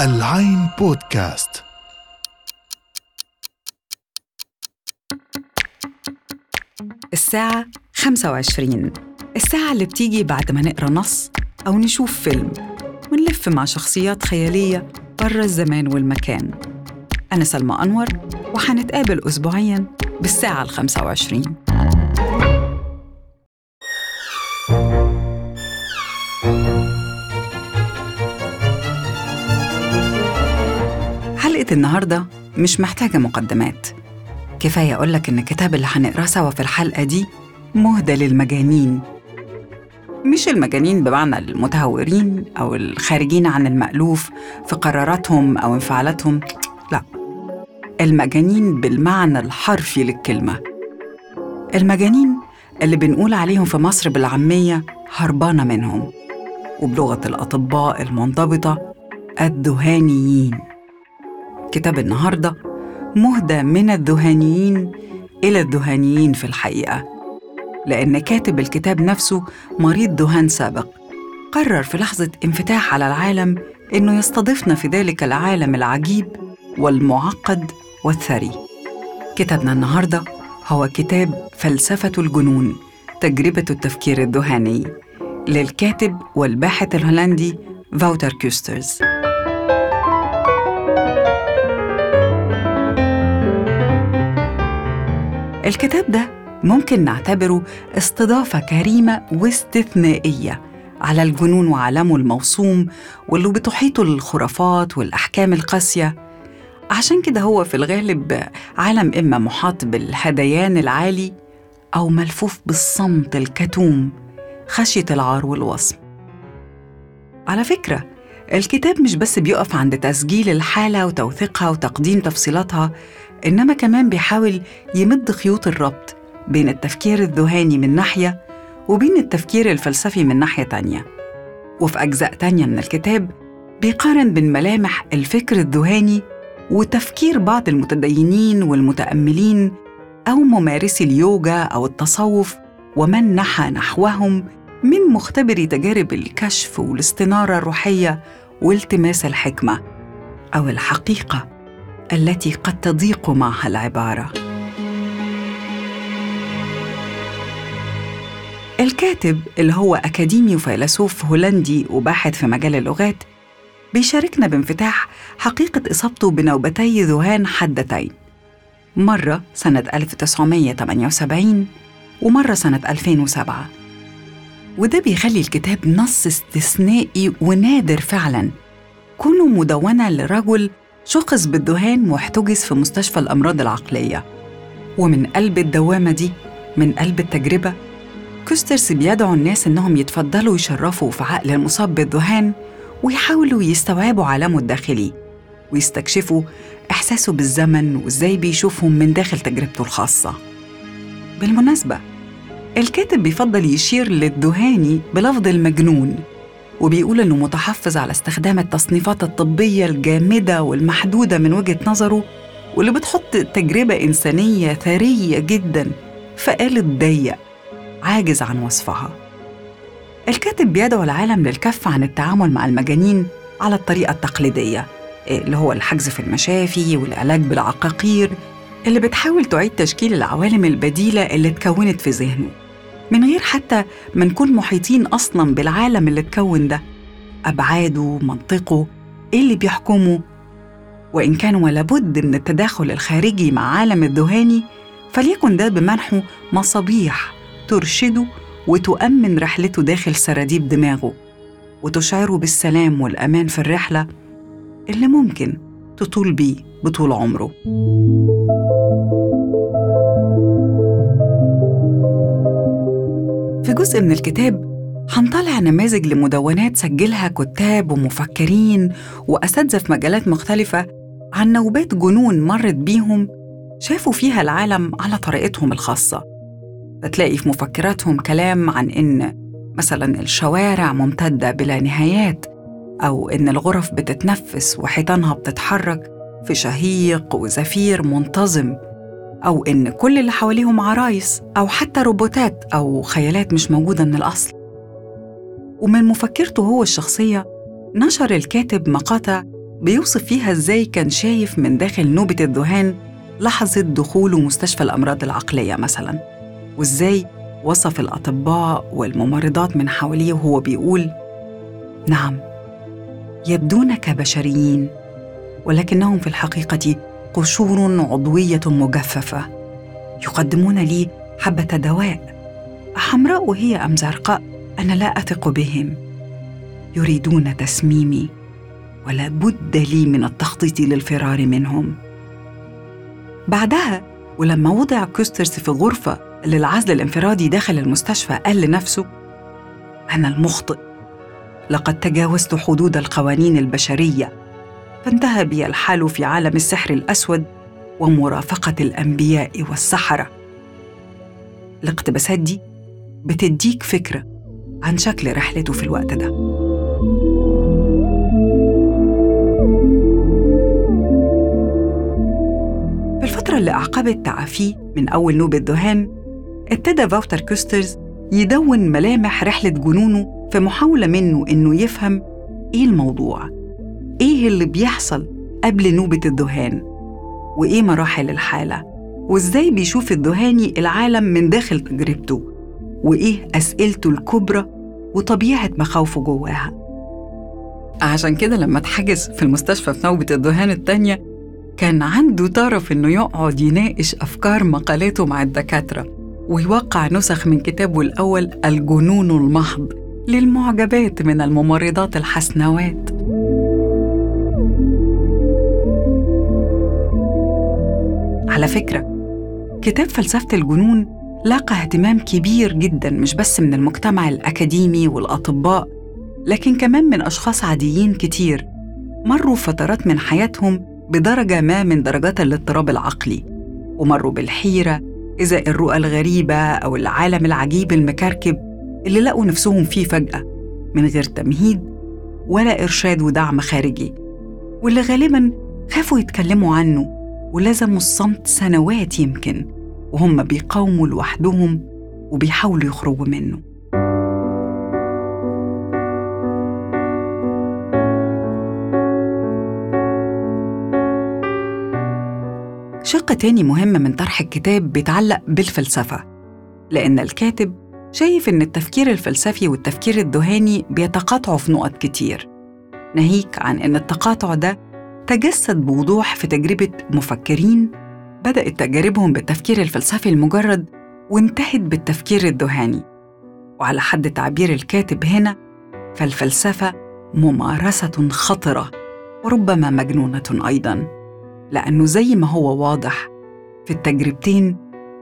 العين بودكاست. الساعة 25 الساعة اللي بتيجي بعد ما نقرأ نص أو نشوف فيلم. ونلف مع شخصيات خيالية برا الزمان والمكان. أنا سلمى أنور وحنتقابل أسبوعياً بالساعة ال 25 حلقة النهاردة مش محتاجة مقدمات. كفاية أقولك إن الكتاب اللي هنقراه سوا في الحلقة دي مهدى للمجانين. مش المجانين بمعنى المتهورين أو الخارجين عن المألوف في قراراتهم أو انفعالاتهم. لا. المجانين بالمعنى الحرفي للكلمة. المجانين اللي بنقول عليهم في مصر بالعامية هربانة منهم. وبلغة الأطباء المنضبطة الذهانيين كتاب النهارده مهدى من الذهانيين إلى الذهانيين في الحقيقة. لأن كاتب الكتاب نفسه مريض ذهان سابق قرر في لحظة انفتاح على العالم إنه يستضيفنا في ذلك العالم العجيب والمعقد والثري. كتابنا النهاردة هو كتاب فلسفة الجنون تجربة التفكير الذهاني للكاتب والباحث الهولندي فاوتر كوسترز الكتاب ده ممكن نعتبره استضافة كريمة واستثنائية على الجنون وعالمه الموسوم واللي بتحيطه الخرافات والأحكام القاسية. عشان كده هو في الغالب عالم إما محاط بالهذيان العالي أو ملفوف بالصمت الكتوم خشية العار والوصم. على فكرة الكتاب مش بس بيقف عند تسجيل الحالة وتوثيقها وتقديم تفصيلاتها إنما كمان بيحاول يمد خيوط الربط بين التفكير الذهاني من ناحية وبين التفكير الفلسفي من ناحية تانية. وفي أجزاء تانية من الكتاب بيقارن بين ملامح الفكر الذهاني وتفكير بعض المتدينين والمتأملين أو ممارسي اليوجا أو التصوف ومن نحى نحوهم من مختبري تجارب الكشف والاستنارة الروحية والتماس الحكمة أو الحقيقة. التي قد تضيق معها العبارة. الكاتب اللي هو أكاديمي وفيلسوف هولندي وباحث في مجال اللغات بيشاركنا بانفتاح حقيقة إصابته بنوبتي ذهان حادتين. مرة سنة 1978 ومرة سنة 2007 وده بيخلي الكتاب نص استثنائي ونادر فعلا. كونه مدونة لرجل شخص بالذهان واحتجز في مستشفى الأمراض العقلية؟ ومن قلب الدوامة دي من قلب التجربة كوسترس بيدعو الناس إنهم يتفضلوا يشرفوا في عقل المصاب بالذهان ويحاولوا يستوعبوا عالمه الداخلي ويستكشفوا إحساسه بالزمن وإزاي بيشوفهم من داخل تجربته الخاصة. بالمناسبة الكاتب بيفضل يشير للذهاني بلفظ المجنون وبيقول إنه متحفظ على استخدام التصنيفات الطبية الجامدة والمحدودة من وجهة نظره واللي بتحط تجربة إنسانية ثرية جدا في قالب ضيق عاجز عن وصفها. الكاتب بيدعو العالم للكف عن التعامل مع المجانين على الطريقة التقليدية اللي هو الحجز في المشافي والعلاج بالعقاقير اللي بتحاول تعيد تشكيل العوالم البديلة اللي اتكونت في ذهنه. من غير حتى ما نكون محيطين أصلا بالعالم اللي اتكون ده. أبعاده منطقه إيه اللي بيحكمه؟ وإن كان ولابد من التداخل الخارجي مع عالم الذهاني فليكن ده بمنحه مصابيح ترشده وتؤمن رحلته داخل سراديب دماغه وتشعره بالسلام والأمان في الرحلة اللي ممكن تطول بيه بطول عمره. جزء من الكتاب هنطلع نماذج لمدونات سجلها كتاب ومفكرين وأساتذة في مجالات مختلفة عن نوبات جنون مرت بيهم شافوا فيها العالم على طريقتهم الخاصة. بتلاقي في مفكراتهم كلام عن إن مثلا الشوارع ممتدة بلا نهايات أو إن الغرف بتتنفس وحيطانها بتتحرك في شهيق وزفير منتظم. أو إن كل اللي حواليهم عرايس أو حتى روبوتات أو خيالات مش موجودة من الأصل. ومن مفكرته هو الشخصية نشر الكاتب مقاطع بيوصف فيها إزاي كان شايف من داخل نوبة الذهان لحظة دخوله مستشفى الأمراض العقلية مثلاً وإزاي وصف الأطباء والممرضات من حواليه وهو بيقول نعم يبدون كبشريين ولكنهم في الحقيقة قشور عضوية مجففة. يقدمون لي حبة دواء. حمراء هي أم زرقاء؟ أنا لا أثق بهم. يريدون تسميمي. ولا بد لي من التخطيط للفرار منهم. بعدها ولما وضع كوسترز في غرفة للعزل الانفرادي داخل المستشفى قال لنفسه أنا المخطئ. لقد تجاوزت حدود القوانين البشرية. فانتهى بي الحال في عالم السحر الأسود ومرافقة الأنبياء والسحرة. الاقتباسات دي بتديك فكرة عن شكل رحلته في الوقت ده. في الفترة اللي أعقبت تعافيه من أول نوبة ذهان ابتدى فاوتر كوسترز يدون ملامح رحلة جنونه في محاولة منه إنه يفهم إيه الموضوع. إيه اللي بيحصل قبل نوبة الذهان وإيه مراحل الحالة؟ وإزاي بيشوف الذهاني العالم من داخل تجربته؟ وإيه أسئلته الكبرى وطبيعة مخاوفه جواها؟ عشان كده لما اتحجز في المستشفى في نوبة الذهان التانية كان عنده طرف إنه يقعد يناقش أفكار مقالاته مع الدكاترة ويوقع نسخ من كتابه الأول الجنون المحض للمعجبات من الممرضات الحسنوات. على فكرة. كتاب فلسفة الجنون لاقى اهتمام كبير جدا مش بس من المجتمع الأكاديمي والأطباء لكن كمان من أشخاص عاديين كتير مروا فترات من حياتهم بدرجة ما من درجات الاضطراب العقلي ومروا بالحيرة إزاء الرؤى الغريبة أو العالم العجيب المكركب اللي لقوا نفسهم فيه فجأة من غير تمهيد ولا إرشاد ودعم خارجي واللي غالباً خافوا يتكلموا عنه ولزموا الصمت سنوات يمكن وهم بيقاوموا لوحدهم وبيحاولوا يخرجوا منه. شق تاني مهم من طرح الكتاب بيتعلق بالفلسفة لأن الكاتب شايف إن التفكير الفلسفي والتفكير الذهاني بيتقاطعوا في نقط كتير. ناهيك عن إن التقاطع ده تجسد بوضوح في تجربة مفكرين بدأت تجاربهم بالتفكير الفلسفي المجرد وانتهت بالتفكير الذهاني وعلى حد تعبير الكاتب هنا فالفلسفة ممارسة خطرة وربما مجنونة أيضاً لأنه زي ما هو واضح في التجربتين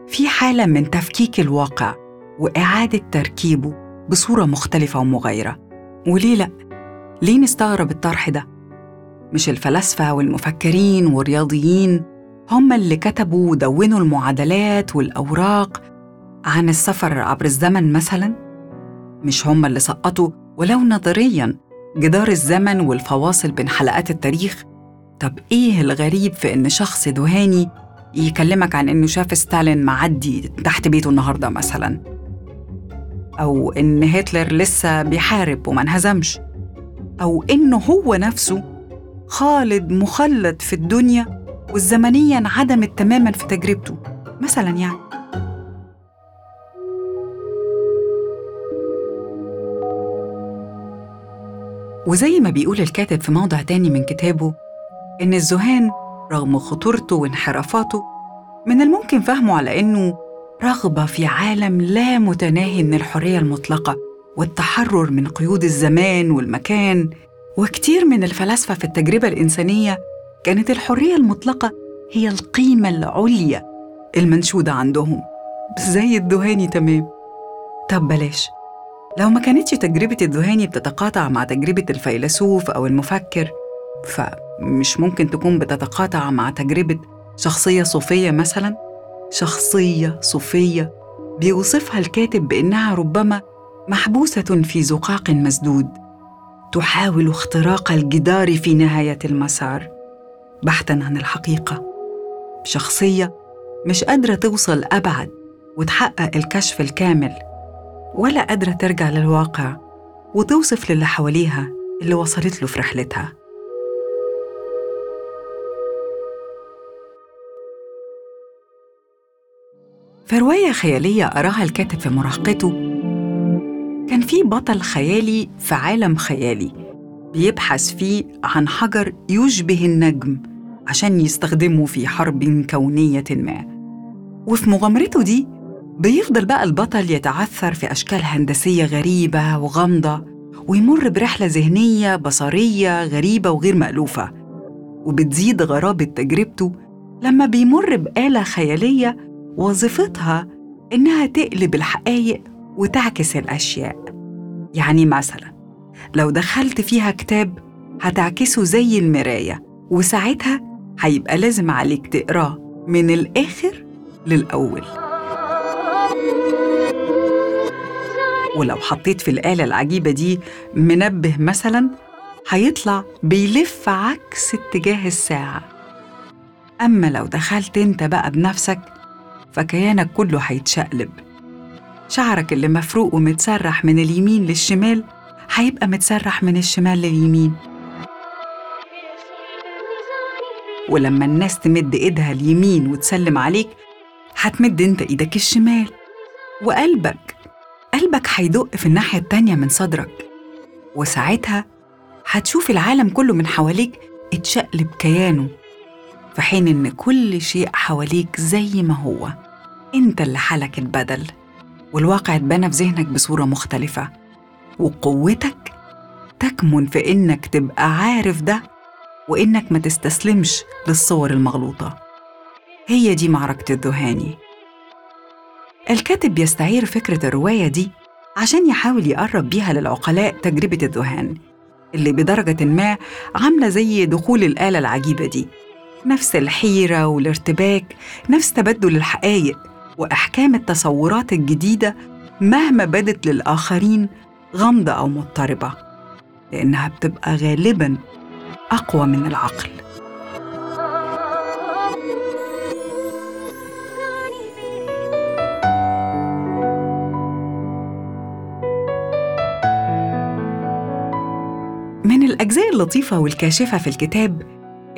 في حالة من تفكيك الواقع وإعادة تركيبه بصورة مختلفة ومغايرة وليه لأ؟ ليه نستغرب الطرح ده؟ مش الفلاسفة والمفكرين والرياضيين هم اللي كتبوا ودونوا المعادلات والأوراق عن السفر عبر الزمن مثلاً؟ مش هم اللي سقطوا ولو نظرياً جدار الزمن والفواصل بين حلقات التاريخ؟ طب إيه الغريب في إن شخص ذهاني يكلمك عن إنه شاف ستالين معدي تحت بيته النهاردة مثلاً؟ أو إن هتلر لسه بيحارب وما انهزمش؟ أو إنه هو نفسه خالد مخلد في الدنيا والزمنية انعدمت تماما في تجربته. مثلا يعني. وزي ما بيقول الكاتب في موضع تاني من كتابه إن الذهان رغم خطورته وانحرافاته من الممكن فهمه على إنه رغبة في عالم لا متناهي من الحرية المطلقة والتحرر من قيود الزمان والمكان وكتير من الفلاسفة في التجربة الإنسانية كانت الحرية المطلقة هي القيمة العليا المنشودة عندهم. زي الذهاني تمام. طب بلاش. لو ما كانتش تجربة الذهاني بتتقاطع مع تجربة الفيلسوف أو المفكر فمش ممكن تكون بتتقاطع مع تجربة شخصية صوفية مثلا؟ شخصية صوفية بيوصفها الكاتب بإنها ربما محبوسة في زقاق مسدود. تحاول اختراق الجدار في نهاية المسار. بحثا عن الحقيقة. شخصية مش قادرة توصل أبعد وتحقق الكشف الكامل ولا قادرة ترجع للواقع وتوصف للي حواليها اللي وصلت له في رحلتها. في رواية خيالية قراها الكاتب في مراهقته في بطل خيالي في عالم خيالي. بيبحث فيه عن حجر يشبه النجم عشان يستخدمه في حرب كونية ما. وفي مغامرته دي بيفضل بقى البطل يتعثر في أشكال هندسية غريبة وغامضة ويمر برحلة ذهنية بصرية غريبة وغير مألوفة. وبتزيد غرابة تجربته لما بيمر بآلة خيالية وظيفتها إنها تقلب الحقائق وتعكس الأشياء. يعني مثلا لو دخلت فيها كتاب هتعكسه زي المراية وساعتها هيبقى لازم عليك تقراه من الآخر للأول. ولو حطيت في الآلة العجيبة دي منبه مثلا هيطلع بيلف عكس اتجاه الساعة. أما لو دخلت أنت بقى بنفسك فكيانك كله هيتشقلب. شعرك اللي مفروق ومتسرح من اليمين للشمال هيبقى متسرح من الشمال لليمين. ولما الناس تمد ايدها اليمين وتسلم عليك هتمد انت إيدك الشمال. وقلبك قلبك هيدق في الناحية التانية من صدرك. وساعتها هتشوف العالم كله من حواليك اتشقلب كيانه في حين إن كل شيء حواليك زي ما هو. أنت اللي حالك اتبدل والواقع اتبنى في ذهنك بصورة مختلفة. وقوتك تكمن في إنك تبقى عارف ده وإنك ما تستسلمش للصور المغلوطة. هي دي معركة الذهاني الكاتب بيستعير فكرة الرواية دي عشان يحاول يقرب بيها للعقلاء تجربة الذهان اللي بدرجة ما عاملة زي دخول الآلة العجيبة دي. نفس الحيرة والارتباك نفس تبدل الحقائق. وأحكام التصورات الجديدة مهما بدت للآخرين غامضة أو مضطربة لأنها بتبقى غالباً أقوى من العقل. من الأجزاء اللطيفة والكاشفة في الكتاب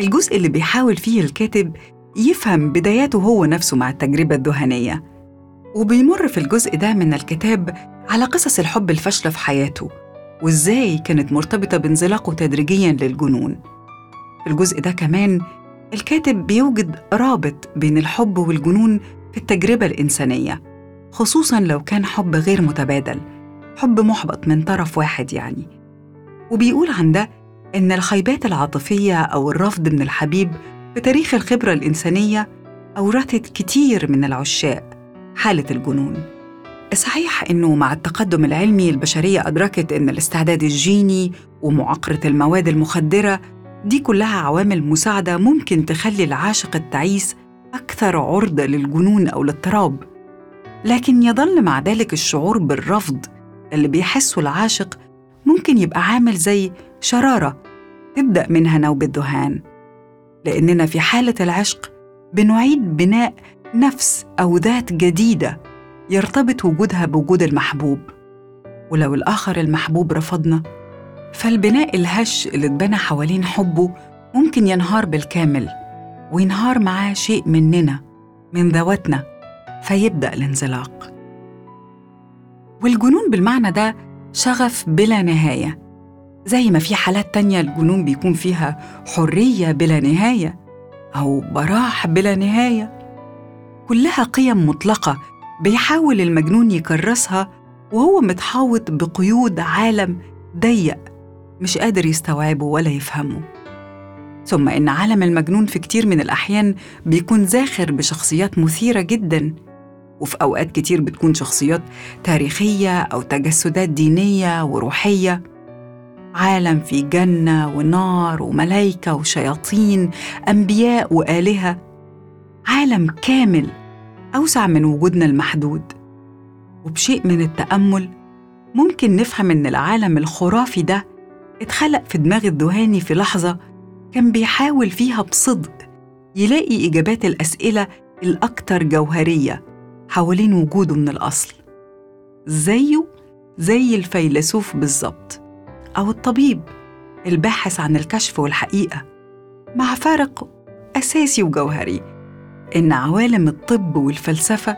الجزء اللي بيحاول فيه الكاتب يفهم بداياته هو نفسه مع التجربة الذهنية وبيمر في الجزء ده من الكتاب على قصص الحب الفاشلة في حياته وإزاي كانت مرتبطة بانزلاقه تدريجياً للجنون. في الجزء ده كمان الكاتب بيوجد رابط بين الحب والجنون في التجربة الإنسانية خصوصاً لو كان حب غير متبادل حب محبط من طرف واحد يعني. وبيقول عن ده إن الخيبات العاطفية أو الرفض من الحبيب في تاريخ الخبرة الإنسانية أورثت كتير من العشاق حالة الجنون. صحيح إنه مع التقدم العلمي البشرية أدركت إن الاستعداد الجيني ومعاقرة المواد المخدرة دي كلها عوامل مساعدة ممكن تخلي العاشق التعيس أكثر عرضة للجنون أو الاضطراب لكن يظل مع ذلك الشعور بالرفض اللي بيحسه العاشق ممكن يبقى عامل زي شرارة تبدأ منها نوبة ذهان لأننا في حالة العشق بنعيد بناء نفس أو ذات جديدة يرتبط وجودها بوجود المحبوب. ولو الآخر المحبوب رفضنا فالبناء الهش اللي اتبنى حوالين حبه ممكن ينهار بالكامل وينهار معاه شيء مننا من ذواتنا فيبدأ الانزلاق. والجنون بالمعنى ده شغف بلا نهاية. زي ما في حالات تانية الجنون بيكون فيها حرية بلا نهاية أو براح بلا نهاية. كلها قيم مطلقة بيحاول المجنون يكرسها وهو متحوط بقيود عالم ضيق مش قادر يستوعبه ولا يفهمه. ثم إن عالم المجنون في كتير من الأحيان بيكون زاخر بشخصيات مثيرة جداً وفي أوقات كتير بتكون شخصيات تاريخية أو تجسدات دينية وروحية. عالم في جنة ونار وملايكة وشياطين أنبياء وآلهة. عالم كامل أوسع من وجودنا المحدود. وبشيء من التأمل ممكن نفهم إن العالم الخرافي ده اتخلق في دماغ الذهاني في لحظة كان بيحاول فيها بصدق يلاقي إجابات الأسئلة الأكثر جوهرية حوالين وجوده من الأصل. زيه زي الفيلسوف بالظبط. أو الطبيب الباحث عن الكشف والحقيقة مع فارق أساسي وجوهري إن عوالم الطب والفلسفة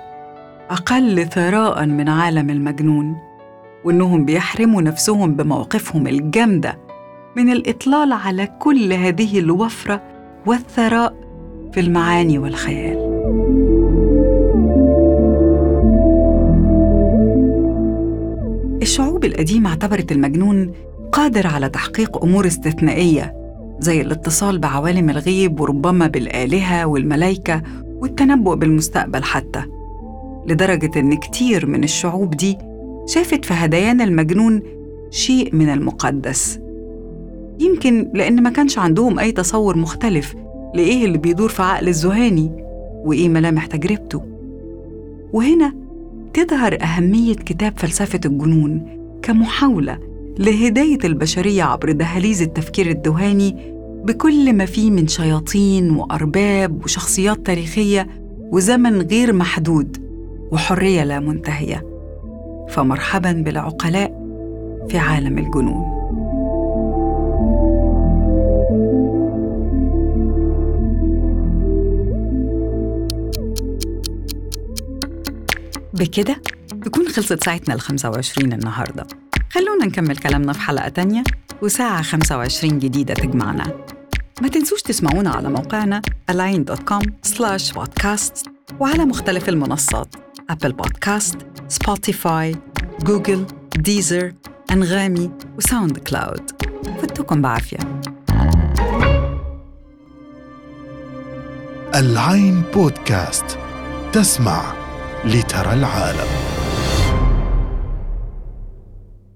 أقل ثراء من عالم المجنون وإنهم بيحرموا نفسهم بمواقفهم الجامدة من الإطلال على كل هذه الوفرة والثراء في المعاني والخيال. الشعوب القديمة اعتبرت المجنون قادر على تحقيق أمور استثنائية زي الاتصال بعوالم الغيب وربما بالآلهة والملايكة والتنبؤ بالمستقبل حتى. لدرجة إن كتير من الشعوب دي شافت في هديان المجنون شيء من المقدس. يمكن لأن ما كانش عندهم أي تصور مختلف لإيه اللي بيدور في عقل الذهاني وإيه ملامح تجربته. وهنا تظهر أهمية كتاب فلسفة الجنون كمحاولة لهداية البشرية عبر دهاليز التفكير الذهاني بكل ما فيه من شياطين وأرباب وشخصيات تاريخية وزمن غير محدود وحرية لا منتهية. فمرحبا بالعقلاء في عالم الجنون. بكده تكون خلصت ساعتنا ال 25 النهارده. خلونا نكمل كلامنا في حلقة تانية وساعة 25 جديدة تجمعنا. ما تنسوش تسمعونا على موقعنا align.com slash podcast وعلى مختلف المنصات Apple Podcast، Spotify، Google، Deezer، أنغامي و SoundCloud فتكم بعافية. العين بودكاست تسمع لترى العالم.